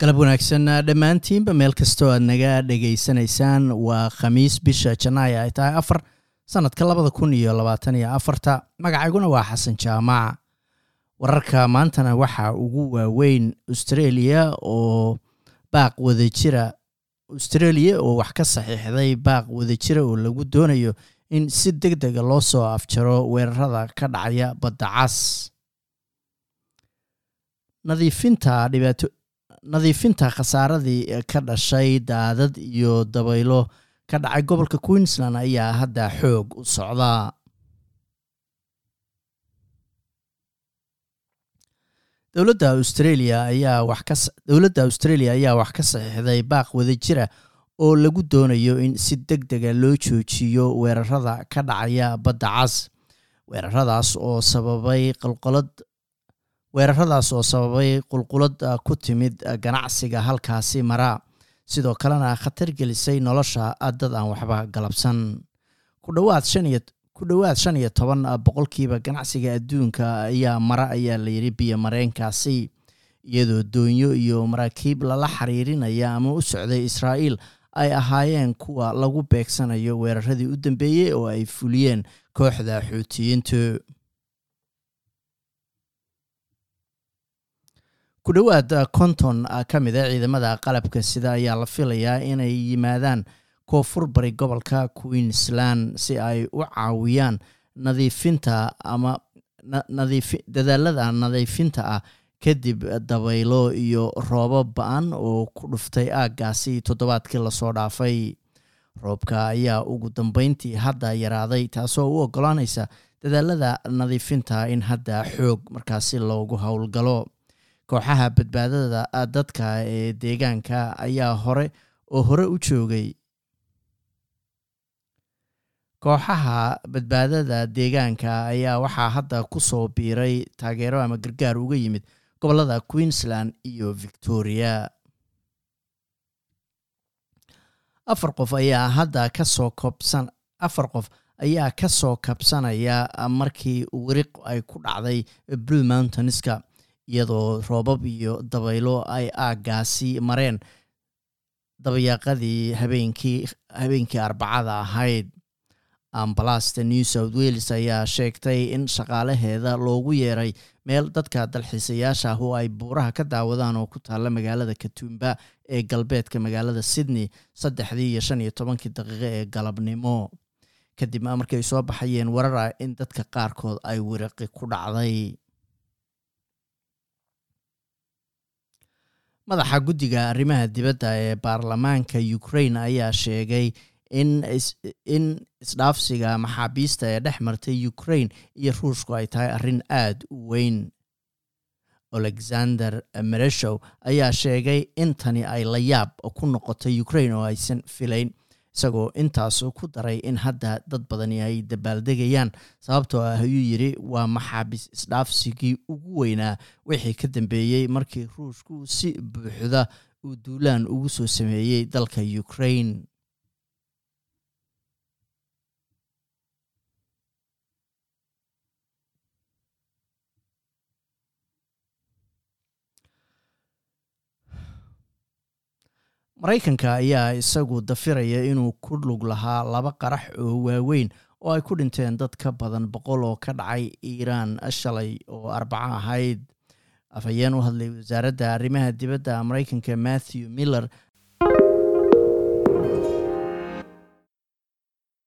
galab wanaagsan dhammaantiinba meel kastoo aad naga dhegaysanaysaan waa khamiis bisha janaayo ay tahay afar sannadka labada kun iyo labaatan iyo afarta. Magacayguna waa xasan jaamac. Wararka maantana waxaa ugu waaweyn australia oo baaq wadajira australia oo wax ka saxiixday baaq wadajira oo lagu doonayo in si deg dega loo soo afjaro weerarada ka dhacaya badda cas. Nadiifinta dhibaato nadiifinta khasaaradii ka dhashay daadad iyo dabaylo ka dhacay gobolka queensland ayaa hadda xoog u socda. Dowladda australia ayaa wax ka dowladda australia ayaa wax ka saxiixday baaq wadajira oo lagu doonayo in si deg dega loo joojiyo weerarada ka dhacaya badda cas. Weeraradaas oo sababay qalqolad weeraradaas oo sababay qulqulad ku timid ganacsiga halkaasi mara. Sidoo kalena khatar gelisay nolosha dad aan waxba galabsan. Ku dhowaad shan iyo toban boqolkiiba ganacsiga adduunka ayaa mara ayaa la yidhi biyo mareenkaasi. Iyadoo doonyo iyo maraakiib lala xiriirinaya ama u socday israa'iil ay ahaayeen kuwa lagu beegsanayo weeraradii u dambeeyey oo ay fuliyeen kooxda xuutiyiintu ku dhowaad konton ka mid a ciidamada qalabka sida ayaa la filayaa inay yimaadaan koonfur bari gobolka queensland si ay u caawiyaan nadiifinta ama dadaalada nadiifinta ah kadib dabaylo iyo roobo ba'an oo ku dhuftay aaggaasi toddobaadkii la soo dhaafay. Roobka ayaa ugu dambeyntii hadda yaraaday taasoo u oggolaanaysa dadaalada nadiifinta in hadda xoog markaasi loogu howlgalo kooxaha badbaadada dadka ee deegaanka ayaa hore oo hore u joogay. Kooxaha badbaadada deegaanka ayaa waxaa hadda ku soo biiray taageero ama gargaar uga yimid gobollada queensland iyo victoria. Afar qof ayaa hadda ka soo kobsan afar qof ayaa ka soo kabsanaya markii weriq ay ku dhacday blue mountainska iyadoo roobab iyo dabaylo ay aaggaasi mareen. Dabayaaqadii habeenkii habeenkii arbacada ahayd ambalasta new south wales ayaa sheegtay in shaqaalaheeda loogu yeeray meel dadka dalxiisayaasha ah oo ay buuraha ka daawadaan oo ku taalla magaalada katuumba ee galbeedka magaalada sydney saddexdii iyo shan iyo tobankii daqiiqo ee galabnimo. Kadib markay soo baxayeen warar ah in dadka qaarkood ay wiriqi ku dhacday madaxa guddiga arrimaha dibadda ee baarlamaanka ukraine ayaa sheegay in in isdhaafsiga maxaabiista ee dhex martay ukraine iyo ruushku ay tahay arrin aad u weyn. Alexander mereshow ayaa sheegay in tani ay la yaab ku noqotay ukraine oo aysan filayn isagoo intaas ku daray in hadda dad badani ay dabaaldegayaan. Sababtoo ah ayuu yidhi waa maxaabiis isdhaafsigii ugu weynaa wixii ka dambeeyey markii ruushku si buuxda uu duulaan ugu soo sameeyey dalka ukraine maraykanka ayaa isagu dafiraya inuu ku lug lahaa laba qarax oo waaweyn oo ay ku dhinteen dad ka badan boqol oo ka dhacay iiraan shalay oo arbaco ahayd. Afhayeen u hadlay wasaaradda arrimaha dibadda maraykanka matthew miller